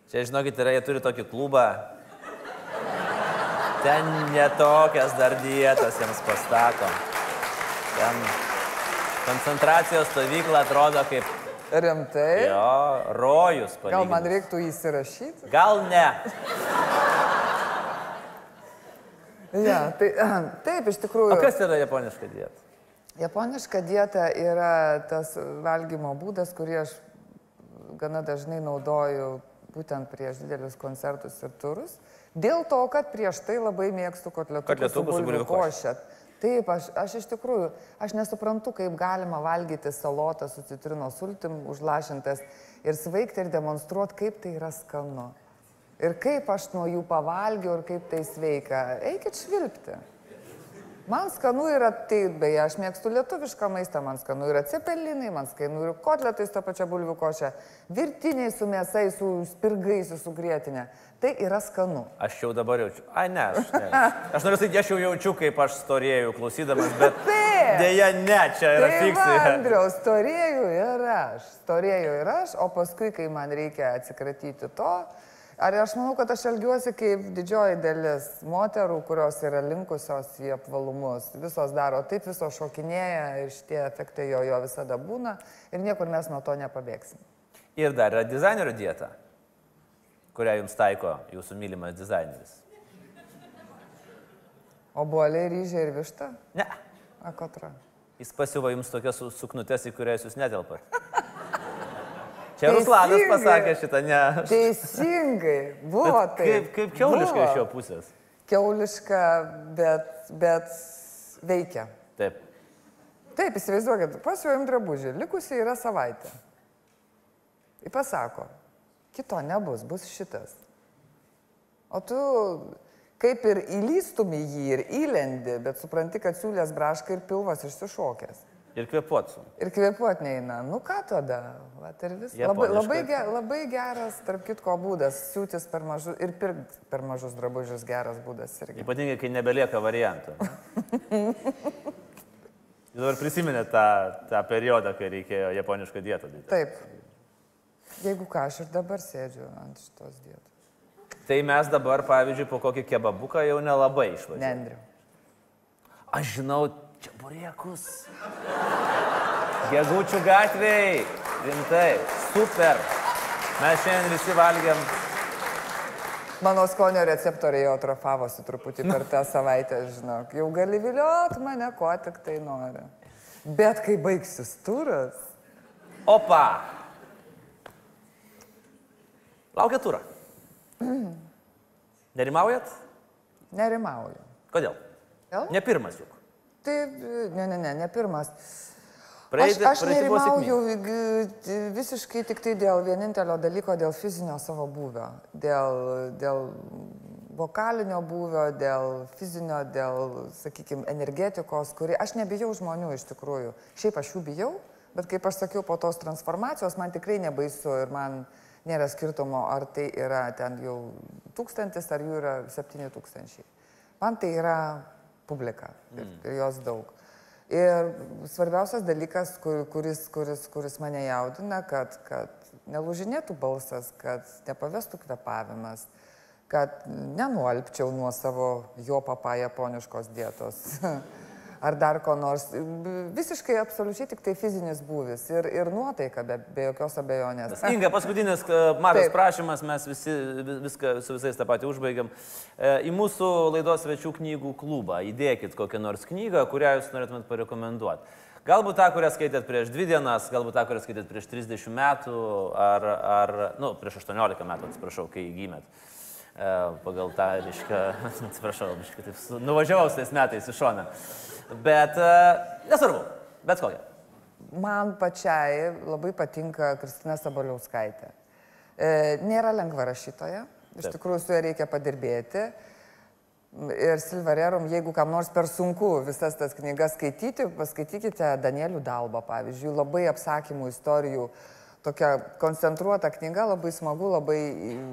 Čia, žinokit, yra, jie turi tokį klubą. Ten netokias dar dietas jiems pastato. Ten koncentracijos stovykla atrodo kaip Rimtai? jo rojus. Gal man palyginus. reiktų įsirašyti? Gal ne. Ja, tai, taip, iš tikrųjų. O kas yra japoniška dieta? Japoniška dieta yra tas valgymo būdas, kurį aš gana dažnai naudoju būtent prieš didelius koncertus ir turus. Dėl to, kad prieš tai labai mėgstu kotletukus su bulvių košę. Taip, aš, aš iš tikrųjų, aš nesuprantu, kaip galima valgyti salotą su citrinos sultim užlašintas ir sveikti ir demonstruoti, kaip tai yra skanu. Ir kaip aš nuo jų pavalgiau ir kaip tai sveika. Eikit švilpti. Man skanu yra, tai beje, aš mėgstu lietuvišką maistą, man skanu yra cepelinai, man skanu yra kotletai su ta pačia bulvių košė, virtiniai su mėsai, su spirgais, su grėtinė. Tai yra skanu. Aš jau dabar jaučiu. Ai, ne, aš, ne. aš noriu sakyti, aš jau jaučiu, kaip aš storėjau klausydamas, bet Taip. dėja ne, čia yra Tai fiksai. Andriaus, storėjau ir aš, storėjau ir aš, o paskui, kai man reikia atsikratyti to, ar aš manau, kad aš elgiuosi kaip didžioji dalis moterų, kurios yra linkusios į apvalumus. Visos daro taip, visos šokinėja ir šitie efektai jo, jo visada būna ir niekur mes nuo to nepabėgsim. Ir dar yra dizainerio dieta, kurią jums taiko jūsų mylimas dizaineris. O buoliai ryžiai ir višta? Ne. Akotra. Jis pasiuva jums tokias su- suknutes, į kurias jūs netelpat. Čia Ruslanas pasakė šitą, ne. Teisingai, buvo Bet tai. Kaip, kaip keuliškai iš jo pusės. Keuliška, bet, bet veikia. Taip. Taip, įsivaizduokit, pasiuojam drabužį, likusi yra savaitė. Ir pasako, kito nebus, bus šitas. O tu kaip ir įlystum į jį ir įlendi, bet supranti, kad siūlės braška ir pilvas išsišokęs. Ir kvepuotsu. Ir kvepuot neina. Nu ką tada? Vat ir vis. Labai, labai, ge, labai geras, tarp kitko, būdas. Siūtis per mažus ir pirkti per mažus drabužius geras būdas irgi. Ypatingai, kai nebelieka variantų. Jūs dabar prisiminė tą, tą periodą, kai reikėjo japonišką dietą daryti. Taip. Jeigu ką, aš ir dabar sėdžiu ant šitos dietos. Tai mes dabar, pavyzdžiui, po kokį kebabuką jau nelabai išvažiuojame. Nendriu. Aš žinau, čia buriekus. Gegučių gatviai. Rimtai. Super. Mes šiandien visi valgiam. Mano skonio receptoriai jau atrofavosi truputį per tą savaitę, žinok. Jau gali viliot mane, ko tik tai nori. Bet kai baigsis turas, Opa. Laukia turą. Nerimaujat? nerimauju. Kodėl? Vėl? Ne pirmas juk. Tai, ne, ne, ne, ne pirmas. Praeiti, aš aš nerimauju visiškai tik tai dėl vienintelio dalyko, dėl fizinio savo būvio. Dėl, dėl vokalinio būvio, dėl fizinio, dėl, sakykime, energetikos, kuri... Aš nebijau žmonių iš tikrųjų. Šiaip aš jų bijau, bet kaip aš sakiau, po tos transformacijos man tikrai nebaisu ir man nėra skirtumo, ar tai yra ten jau tūkstantis, ar jų yra septyni tūkstančiai. Man tai yra publika ir, ir jos daug. Ir svarbiausias dalykas, kur, kuris, kuris, kuris mane jaudina, kad, kad nelūžinėtų balsas, kad nepavestų kvepavimas, kad nenuolpčiau nuo savo jo papa japoniškos dietos. ar dar ko nors. Visiškai absoliučiai tik tai fizinis būvis ir, ir nuotaika, be, be jokios abejonės. Inga, paskutinis e, Taip. prašymas, mes visi vi- viską su visais tą patį užbaigiam. E, Į mūsų laidos svečių knygų klubą įdėkit kokią nors knygą, kurią jūs norėtumėt parekomenduoti. Galbūt tą, kurią skaitėt prieš dvi dienas, galbūt tą, kurią skaitėt prieš 30 metų, ar, ar nu, prieš 18 metų, atsiprašau, kai gimėt. E, Pagal tą, reiškia, atsiprašau, biškai taip nuvažiavau tais metais į šoną. Bet e, nesvarbu, bet kokią. Man pačiai labai patinka Kristina Sabaliauskaitė. E, nėra lengva rašytoja, iš Taip. tikrųjų su ja reikia padirbėti. Ir Silvarerum, jeigu kam nors per sunku visas tas knygas skaityti, paskaitykite Danielių Dalbą, pavyzdžiui, labai apsakymų istorijų. Tokia koncentruota knyga, labai smagu, labai,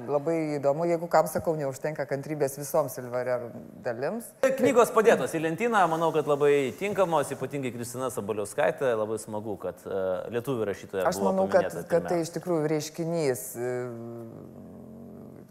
labai įdomu. Jeigu kam sakau, neužtenka kantrybės visoms Silvarerum dalims. Knygos padėtos į lentyną, manau, kad labai tinkamos, ypatingai Kristina Sabaliauskaitė, labai smagu, kad uh, lietuvių rašytoja. Aš manau, kad, paminėta kad tai iš tikrųjų reiškinys e,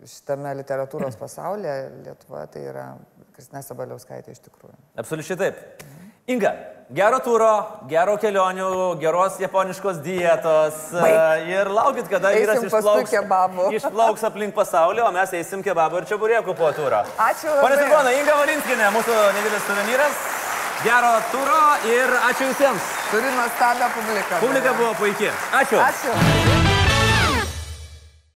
šitame literatūros pasaulyje Lietuvoje, tai yra Kristina Sabaliauskaitė iš tikrųjų. Absoliučiai taip. Inga, gero turo, gero kelionių, geros japoniškos dietos uh, ir laukit, kada vyras išplauks, išplauks aplink pasaulį, o mes eisim kebabų ir čia burėkų po turą. Ačiū. Pane Silvana, Inga Valinskinė, mūsų nedidelis suvenyras. Gero turo ir ačiū visiems. Turi nuostabią publiką. Publika buvo puikiai. Ačiū. Ačiū.